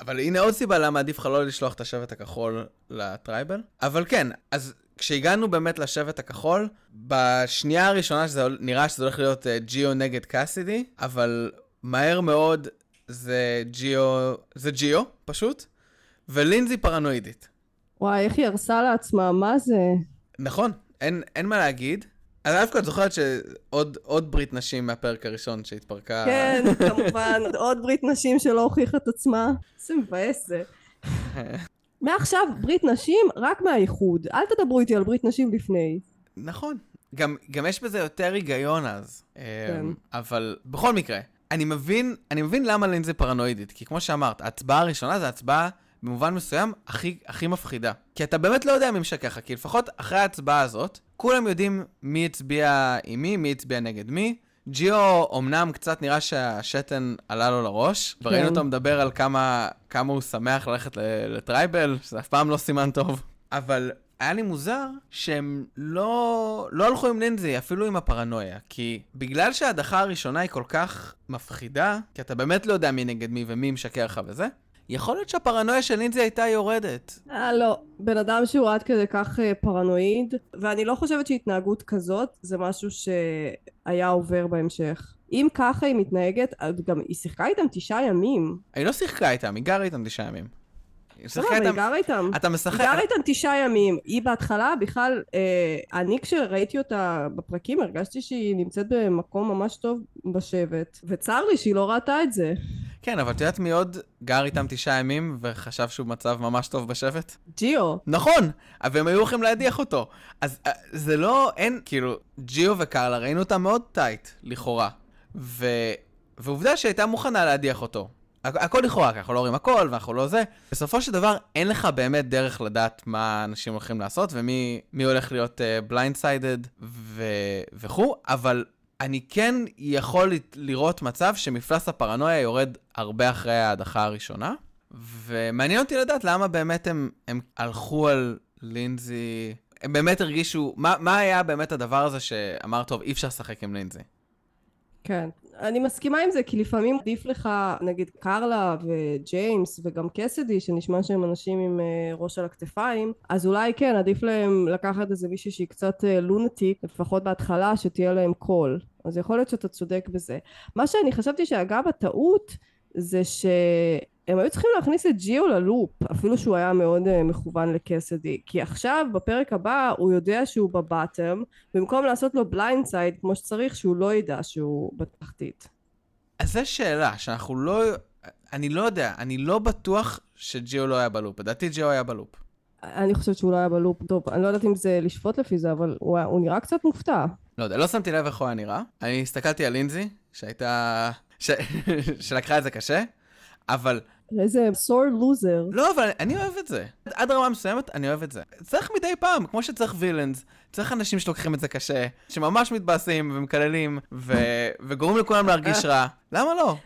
אבל הנה עוד סיבה למה עדיף לך לא לשלוח את השבט הכחול לטרייבל. אבל כן, אז כשהגענו באמת לשבט הכחול, בשנייה הראשונה שזה נראה שזה הולך להיות uh, ג'יו נגד קאסידי, אבל מהר מאוד זה ג'יו, זה ג'יו פשוט, ולינזי פרנואידית. וואי, איך היא הרסה לעצמה, מה זה? נכון, אין, אין מה להגיד. אז דווקא את זוכרת שעוד ברית נשים מהפרק הראשון שהתפרקה. כן, כמובן, עוד ברית נשים שלא הוכיחה את עצמה. איזה מבאס זה. מעכשיו ברית נשים רק מהאיחוד, אל תדברו איתי על ברית נשים לפני. נכון. גם, גם יש בזה יותר היגיון אז. כן. אמ, אבל בכל מקרה, אני מבין, אני מבין למה לינזי פרנואידית, כי כמו שאמרת, ההצבעה הראשונה זה הצבעה במובן מסוים הכי, הכי מפחידה. כי אתה באמת לא יודע מי משקר כי לפחות אחרי ההצבעה הזאת, כולם יודעים מי הצביע עם מי, מי הצביע נגד מי. ג'יו אמנם קצת נראה שהשתן עלה לו לראש, כן. וראינו אותו מדבר על כמה, כמה הוא שמח ללכת לטרייבל, שזה אף פעם לא סימן טוב. אבל היה לי מוזר שהם לא, לא הלכו עם לינזי, אפילו עם הפרנויה. כי בגלל שההדחה הראשונה היא כל כך מפחידה, כי אתה באמת לא יודע מי נגד מי ומי משקר לך וזה, יכול להיות שהפרנויה של לינזי הייתה יורדת. אה, לא. בן אדם שהוא עד כדי כך אה, פרנואיד, ואני לא חושבת שהתנהגות כזאת זה משהו שהיה עובר בהמשך. אם ככה היא מתנהגת, גם היא שיחקה איתם תשעה ימים. היא לא שיחקה איתם, היא גרה איתם תשעה ימים. היא גרה איתם. אתה משחק... היא גרה איתם תשעה ימים. היא בהתחלה בכלל, אה, אני כשראיתי אותה בפרקים הרגשתי שהיא נמצאת במקום ממש טוב בשבט, וצר לי שהיא לא ראתה את זה. כן, אבל את יודעת מי עוד גר איתם תשעה ימים וחשב שהוא מצב ממש טוב בשבט? ג'יו. נכון, אבל הם היו הולכים להדיח אותו. אז אה, זה לא, אין, כאילו, ג'יו וקרלה, ראינו אותם מאוד טייט, לכאורה. ו... ועובדה שהייתה מוכנה להדיח אותו. הכל לכאורה, כי אנחנו לא רואים הכל ואנחנו לא זה. בסופו של דבר, אין לך באמת דרך לדעת מה אנשים הולכים לעשות ומי הולך להיות blindsided אה, וכו', אבל אני כן יכול לראות מצב שמפלס הפרנויה יורד הרבה אחרי ההדחה הראשונה, ומעניין אותי לדעת למה באמת הם, הם הלכו על לינזי, הם באמת הרגישו, מה, מה היה באמת הדבר הזה שאמר, טוב, אי אפשר לשחק עם לינזי? כן. אני מסכימה עם זה, כי לפעמים עדיף לך, נגיד קרלה וג'יימס וגם קסדי, שנשמע שהם אנשים עם אה, ראש על הכתפיים, אז אולי כן, עדיף להם לקחת איזה מישהי שהיא קצת אה, lunatic, לפחות בהתחלה, שתהיה להם קול. אז יכול להיות שאתה צודק בזה. מה שאני חשבתי שאגב הטעות, זה ש... הם היו צריכים להכניס את ג'יו ל loop, אפילו שהוא היה מאוד אה, מכוון לקסדי, כי עכשיו בפרק הבא הוא יודע שהוא ב bottom, במקום לעשות לו blindside כמו שצריך, שהוא לא ידע שהוא בתחתית. אז זו שאלה, שאנחנו לא... אני לא יודע, אני לא בטוח שג'יו לא היה ב loop, לדעתי ג'יו היה ב loop. אני חושבת שהוא לא היה ב loop. טוב, אני לא יודעת אם זה לשפוט לפי זה, אבל הוא, הוא נראה קצת מופתע. לא יודע, לא שמתי לב איך הוא היה נראה. אני הסתכלתי על לינזי, שהייתה... ש... שלקחה את זה קשה. אבל איזה sore loser. לא, אבל אני אוהב את זה. עד רמה מסוימת, אני אוהב את זה. צריך מדי פעם, כמו שצריך וילאנס, צריך אנשים שלוקחים את זה קשה, שממש מתבאסים ומקללים, ו- וגורמים לכולם להרגיש רע. למה לא?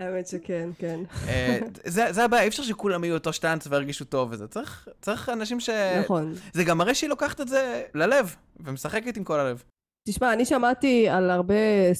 האמת שכן, כן. אה, זה, זה הבעיה, אי אפשר שכולם יהיו אותו שטאנץ וירגישו טוב וזה. צריך, צריך אנשים ש... נכון. זה גם מראה שהיא לוקחת את זה ללב, ומשחקת עם כל הלב. תשמע, אני שמעתי על הרבה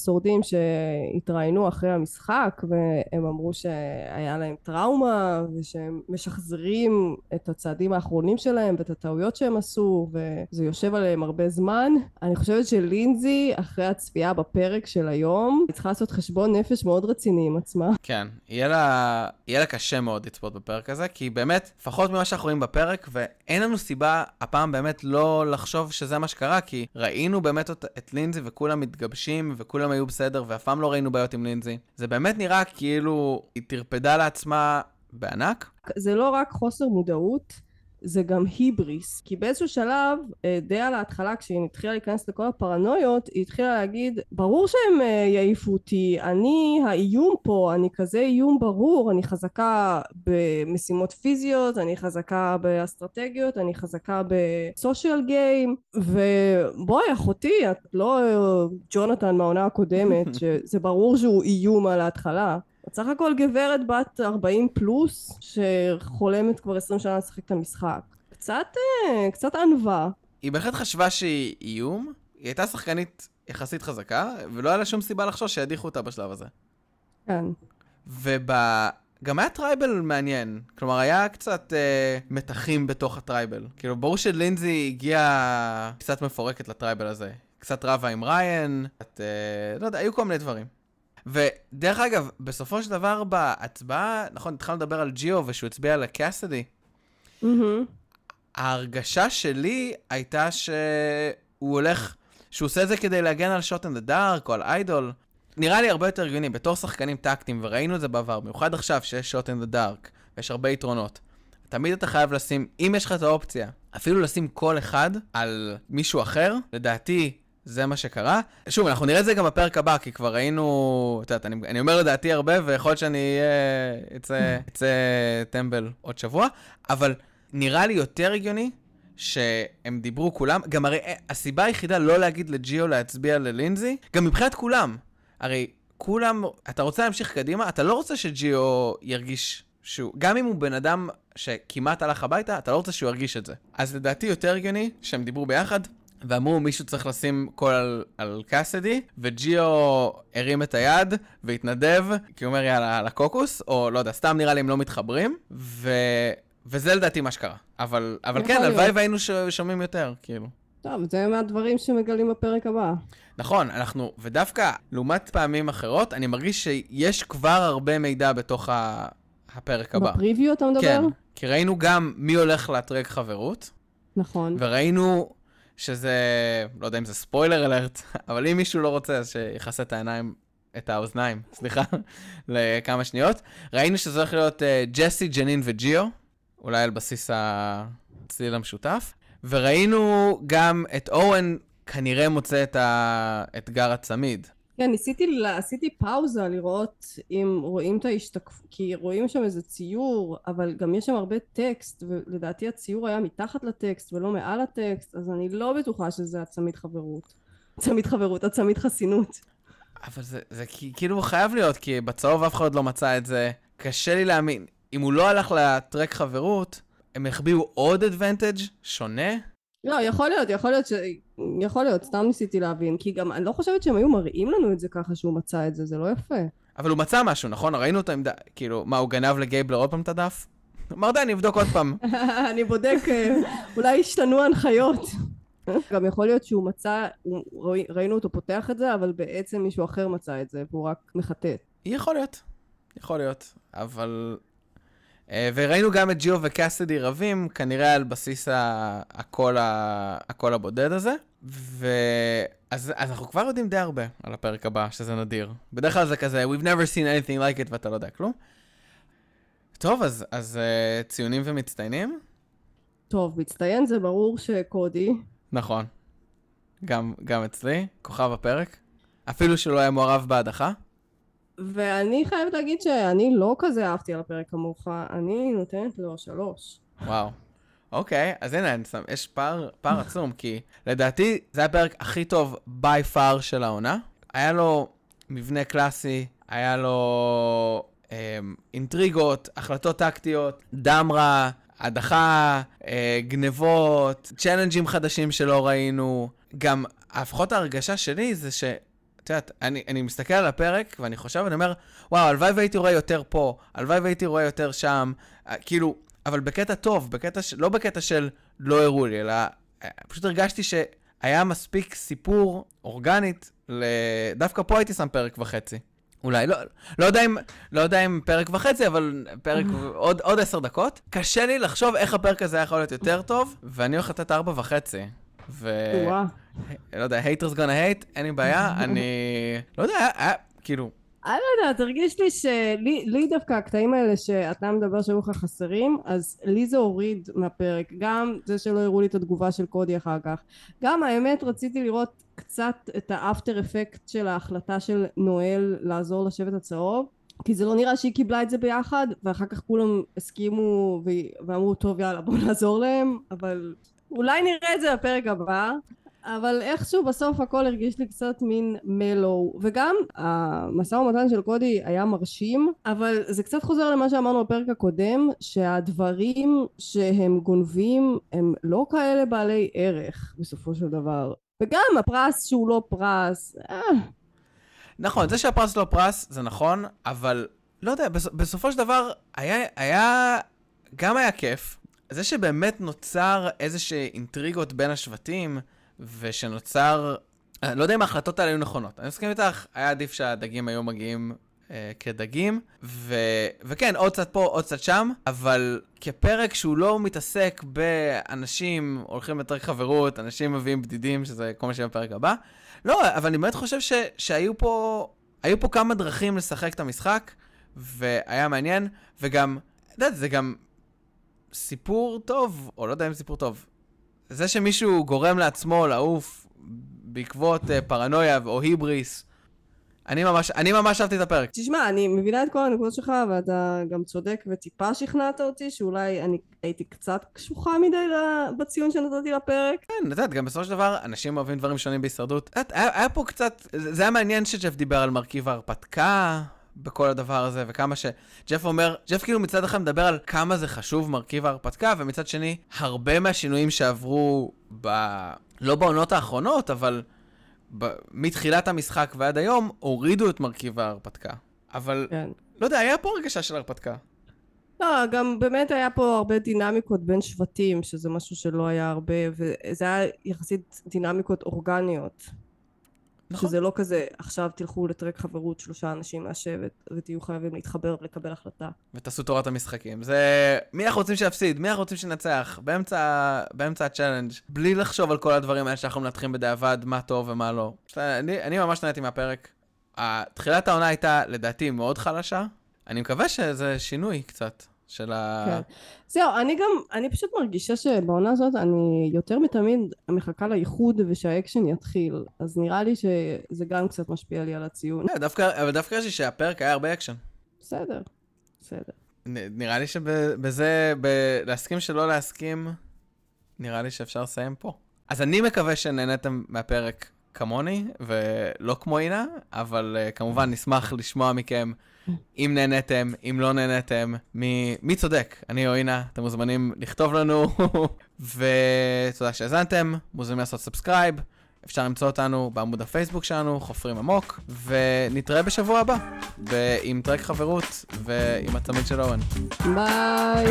שורדים שהתראיינו אחרי המשחק והם אמרו שהיה להם טראומה ושהם משחזרים את הצעדים האחרונים שלהם ואת הטעויות שהם עשו וזה יושב עליהם הרבה זמן. אני חושבת שלינזי, אחרי הצפייה בפרק של היום, היא צריכה לעשות חשבון נפש מאוד רציני עם עצמה. כן, יהיה לה, יהיה לה קשה מאוד לצפות בפרק הזה, כי באמת, לפחות ממה שאנחנו רואים בפרק, ואין לנו סיבה הפעם באמת לא לחשוב שזה מה שקרה, כי ראינו באמת את לינזי וכולם מתגבשים וכולם היו בסדר ואף פעם לא ראינו בעיות עם לינזי. זה באמת נראה כאילו היא טרפדה לעצמה בענק. זה לא רק חוסר מודעות, זה גם היבריס. כי באיזשהו שלב, אה, די על ההתחלה, כשהיא התחילה להיכנס לכל הפרנויות, היא התחילה להגיד, ברור שהם אה, יעיפו אותי, אני האיום פה, אני כזה איום ברור, אני חזקה במשימות פיזיות, אני חזקה באסטרטגיות, אני חזקה בסושיאל גיים, ובואי אחותי, את לא אה, ג'ונתן מהעונה הקודמת, שזה ברור שהוא איום על ההתחלה. בסך הכל גברת בת 40 פלוס שחולמת כבר 20 שנה לשחק את המשחק. קצת, אה, קצת ענווה. היא בהחלט חשבה שהיא איום, היא הייתה שחקנית יחסית חזקה, ולא היה לה שום סיבה לחשוש שידיחו אותה בשלב הזה. כן. וב... גם היה tribal מעניין, כלומר היה קצת אה, מתחים בתוך ה tribal. כאילו ברור שלינזי הגיעה קצת מפורקת ל tribal הזה. קצת רבה עם ריין, קצת, אה, לא יודע, היו כל מיני דברים. ודרך אגב, בסופו של דבר בהצבעה, נכון, התחלנו לדבר על ג'יו ושהוא הצביע לקאסדי. Mm-hmm. ההרגשה שלי הייתה שהוא הולך, שהוא עושה את זה כדי להגן על shot in the dark או על idol. נראה לי הרבה יותר הגיוני, בתור שחקנים טקטיים, וראינו את זה בעבר, במיוחד עכשיו שיש shot in the dark, ויש הרבה יתרונות. תמיד אתה חייב לשים, אם יש לך את האופציה, אפילו לשים קול אחד על מישהו אחר, לדעתי זה מה שקרה. שוב, אנחנו נראה את זה גם בפרק הבא, כי כבר ראינו, את יודעת, אני, אני אומר לדעתי הרבה, ויכול להיות שאני אצא טמבל עוד שבוע, אבל נראה לי יותר הגיוני שהם דיברו כולם, גם הרי אה, הסיבה היחידה לא להגיד לג'יו להצביע ללינזי, גם מבחינת כולם. הרי כולם, אתה רוצה להמשיך קדימה, אתה לא רוצה שג'יו ירגיש שהוא, גם אם הוא בן אדם שכמעט הלך הביתה, אתה לא רוצה שהוא ירגיש את זה. אז לדעתי יותר הגיוני שהם דיברו ביחד, ואמרו מישהו צריך לשים קול על, על קאסדי, וג'יו הרים את היד והתנדב, כי הוא אומר יאללה, על הקוקוס, או לא יודע, סתם נראה לי הם לא מתחברים, ו... וזה לדעתי מה שקרה. אבל, אבל כן, הלוואי והיינו ש... שומעים יותר, כאילו. טוב, זה מהדברים שמגלים בפרק הבא. נכון, אנחנו, ודווקא לעומת פעמים אחרות, אני מרגיש שיש כבר הרבה מידע בתוך ה... הפרק הבא. בפריוויו אתה מדבר? כן, כי ראינו גם מי הולך לאתרג חברות. נכון. וראינו שזה, לא יודע אם זה ספוילר אלרט, אבל אם מישהו לא רוצה, אז שיכסה את העיניים, את האוזניים, סליחה, לכמה שניות. ראינו שזה הולך להיות uh, ג'סי, ג'נין וג'יו, אולי על בסיס הצליל המשותף. וראינו גם את אורן כנראה מוצא את האתגר הצמיד. כן, ניסיתי, עשיתי פאוזה לראות אם רואים את ההשתקפות, כי רואים שם איזה ציור, אבל גם יש שם הרבה טקסט, ולדעתי הציור היה מתחת לטקסט ולא מעל הטקסט, אז אני לא בטוחה שזה הצמיד חברות. הצמיד חברות, הצמיד חסינות. אבל זה, זה כאילו חייב להיות, כי בצהוב אף אחד לא מצא את זה. קשה לי להאמין. אם הוא לא הלך לטרק חברות, הם החביאו עוד אדוונטג' שונה? לא, יכול להיות, יכול להיות ש... יכול להיות, סתם ניסיתי להבין, כי גם אני לא חושבת שהם היו מראים לנו את זה ככה שהוא מצא את זה, זה לא יפה. אבל הוא מצא משהו, נכון? ראינו עם ד... כאילו, מה, הוא גנב לגייבלר עוד פעם את הדף? אמר די, אני אבדוק עוד פעם. אני בודק, אה, אולי השתנו הנחיות. גם יכול להיות שהוא מצא, ראינו אותו פותח את זה, אבל בעצם מישהו אחר מצא את זה, והוא רק מחטט. יכול להיות, יכול להיות, אבל וראינו גם את ג'יו וקאסדי רבים, כנראה על בסיס הקול, הקול הבודד הזה. ואז אז אנחנו כבר יודעים די הרבה על הפרק הבא, שזה נדיר. בדרך כלל זה כזה, We've never seen anything like it, ואתה לא יודע כלום. טוב, אז, אז uh, ציונים ומצטיינים? טוב, מצטיין זה ברור שקודי. נכון. גם, גם אצלי, כוכב הפרק. אפילו שהוא לא היה מעורב בהדחה. ואני חייבת להגיד שאני לא כזה אהבתי על הפרק כמוך, אני נותנת לו שלוש. וואו. אוקיי, אז הנה, שם, יש פער, פער עצום, כי לדעתי זה הפרק הכי טוב by far של העונה. היה לו מבנה קלאסי, היה לו אה, אינטריגות, החלטות טקטיות, דם רע, הדחה, אה, גנבות, צ'אלנג'ים חדשים שלא ראינו. גם, לפחות ההרגשה שלי זה ש... את יודעת, אני, אני מסתכל על הפרק ואני חושב, אני אומר, וואו, הלוואי והייתי רואה יותר פה, הלוואי והייתי רואה יותר שם, אה, כאילו, אבל בקטע טוב, בקטע ש... לא בקטע של לא הראו לי, אלא אה, פשוט הרגשתי שהיה מספיק סיפור אורגנית, ל... דווקא פה הייתי שם פרק וחצי. אולי, לא, לא, יודע אם, לא יודע אם פרק וחצי, אבל פרק עוד, עוד עשר דקות. קשה לי לחשוב איך הפרק הזה יכול להיות יותר טוב, ואני הולך לתת ארבע וחצי. ו... לא יודע, haters gonna hate, אין לי בעיה, אני... לא יודע, היה, היה, כאילו, אני לא יודעת, הרגיש לי שלי לי דווקא הקטעים האלה שאתה מדבר שהיו לך חסרים, אז לי זה הוריד מהפרק. גם זה שלא הראו לי את התגובה של קודי אחר כך. גם האמת רציתי לראות קצת את האפטר אפקט של ההחלטה של נואל לעזור לשבט הצהוב. כי זה לא נראה שהיא קיבלה את זה ביחד, ואחר כך כולם הסכימו ו- ואמרו, טוב, יאללה, בואו נעזור להם, אבל אולי נראה את זה בפרק הבא. אבל איכשהו בסוף הכל הרגיש לי קצת מין מלו וגם המשא ומתן של קודי היה מרשים אבל זה קצת חוזר למה שאמרנו בפרק הקודם שהדברים שהם גונבים הם לא כאלה בעלי ערך בסופו של דבר וגם הפרס שהוא לא פרס אה. נכון, זה שהפרס לא פרס זה נכון, אבל לא יודע, בסופו של דבר היה, היה, גם היה כיף. זה שבאמת נוצר איזה אינטריגות בין השבטים, ושנוצר, אני לא יודע אם ההחלטות האלה היו נכונות. אני מסכים איתך, היה עדיף שהדגים היו מגיעים אה, כדגים, ו... וכן, עוד קצת פה, עוד קצת שם, אבל כפרק שהוא לא מתעסק באנשים הולכים לתרק חברות, אנשים מביאים בדידים, שזה כל מה שיהיה בפרק הבא. לא, אבל אני באמת חושב ש... שהיו פה, היו פה כמה דרכים לשחק את המשחק, והיה מעניין, וגם, את יודעת, זה גם סיפור טוב, או לא יודע אם סיפור טוב, זה שמישהו גורם לעצמו לעוף בעקבות uh, פרנויה או היבריס, אני ממש, אני ממש אהבתי את הפרק. תשמע, אני מבינה את כל הנקודות שלך, ואתה גם צודק וטיפה שכנעת אותי, שאולי אני הייתי קצת קשוחה מדי בציון שנתתי לפרק. כן, את יודעת, גם בסופו של דבר, אנשים אוהבים דברים שונים בהישרדות. את היה, היה פה קצת, זה היה מעניין שג'ף דיבר על מרכיב ההרפתקה, בכל הדבר הזה, וכמה ש... ג'ף אומר, ג'ף כאילו מצד אחד מדבר על כמה זה חשוב מרכיב ההרפתקה, ומצד שני, הרבה מהשינויים שעברו ב... לא בעונות האחרונות, אבל ב... מתחילת המשחק ועד היום, הורידו את מרכיב ההרפתקה. אבל, כן. לא יודע, היה פה הרגשה של הרפתקה. לא, גם באמת היה פה הרבה דינמיקות בין שבטים, שזה משהו שלא היה הרבה, וזה היה יחסית דינמיקות אורגניות. נכון. שזה לא כזה, עכשיו תלכו לטרק חברות שלושה אנשים מהשבט, ותהיו חייבים להתחבר ולקבל החלטה. ותעשו תורת המשחקים. זה... מי אנחנו רוצים שיפסיד? מי אנחנו רוצים שינצח? באמצע, באמצע ה challenge, בלי לחשוב על כל הדברים האלה שאנחנו מנתחים בדיעבד, מה טוב ומה לא. אני, אני ממש נהניתי מהפרק. תחילת העונה הייתה, לדעתי, מאוד חלשה. אני מקווה שזה שינוי קצת. של ה... כן. זהו, אני גם, אני פשוט מרגישה שבעונה הזאת אני יותר מתמיד מחכה לאיחוד ושהאקשן יתחיל, אז נראה לי שזה גם קצת משפיע לי על הציון. Yeah, דווקא, אבל דווקא יש לי שהפרק היה הרבה אקשן. בסדר, בסדר. נ, נראה לי שבזה, ב- להסכים שלא להסכים, נראה לי שאפשר לסיים פה. אז אני מקווה שנהנתם מהפרק כמוני, ולא כמו אינה, אבל אה, כמובן נשמח לשמוע מכם. אם נהנתם, אם לא נהנתם, מי, מי צודק? אני או אינה, אתם מוזמנים לכתוב לנו, ותודה שהאזנתם, מוזמנים לעשות subscribe, אפשר למצוא אותנו בעמוד הפייסבוק שלנו, חופרים עמוק, ונתראה בשבוע הבא, עם טרק חברות ועם הצמיד של אורן. ביי.